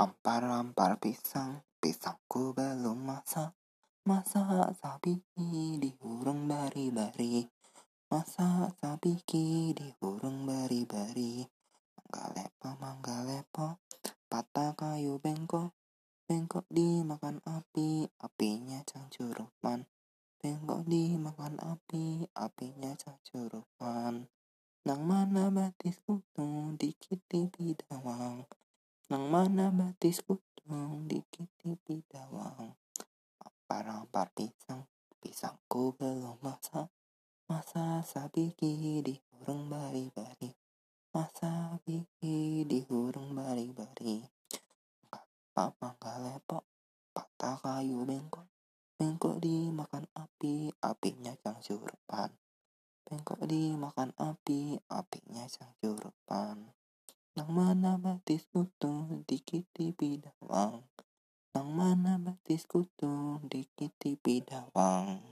Ampar-ampar pisang, pisangku belum masak. Masak sabiki di hurung bari-bari. Masak sabiki di hurung bari-bari. Manggalepo, manggalepo, patah kayu bengkok. Bengkok dimakan api, apinya cangcurupan. Bengkok dimakan api, apinya cangcurupan. Nang mana batis kutung dikit di bidawang. Nang mana batis kutung dikit di bidawang. Ampar-ampar pisang, pisangku belum masak. Masa sabiki di hurung bari-bari. Masa sabiki di hurung bari-bari. Mangga lepok, patah kayu bengkok. Bengkok dimakan api, apinya cangcurupan. Bengkok dimakan api, apinya cangcurupan. Mana batis dikit di bidawang. Nang mana batis dikit di bidawang.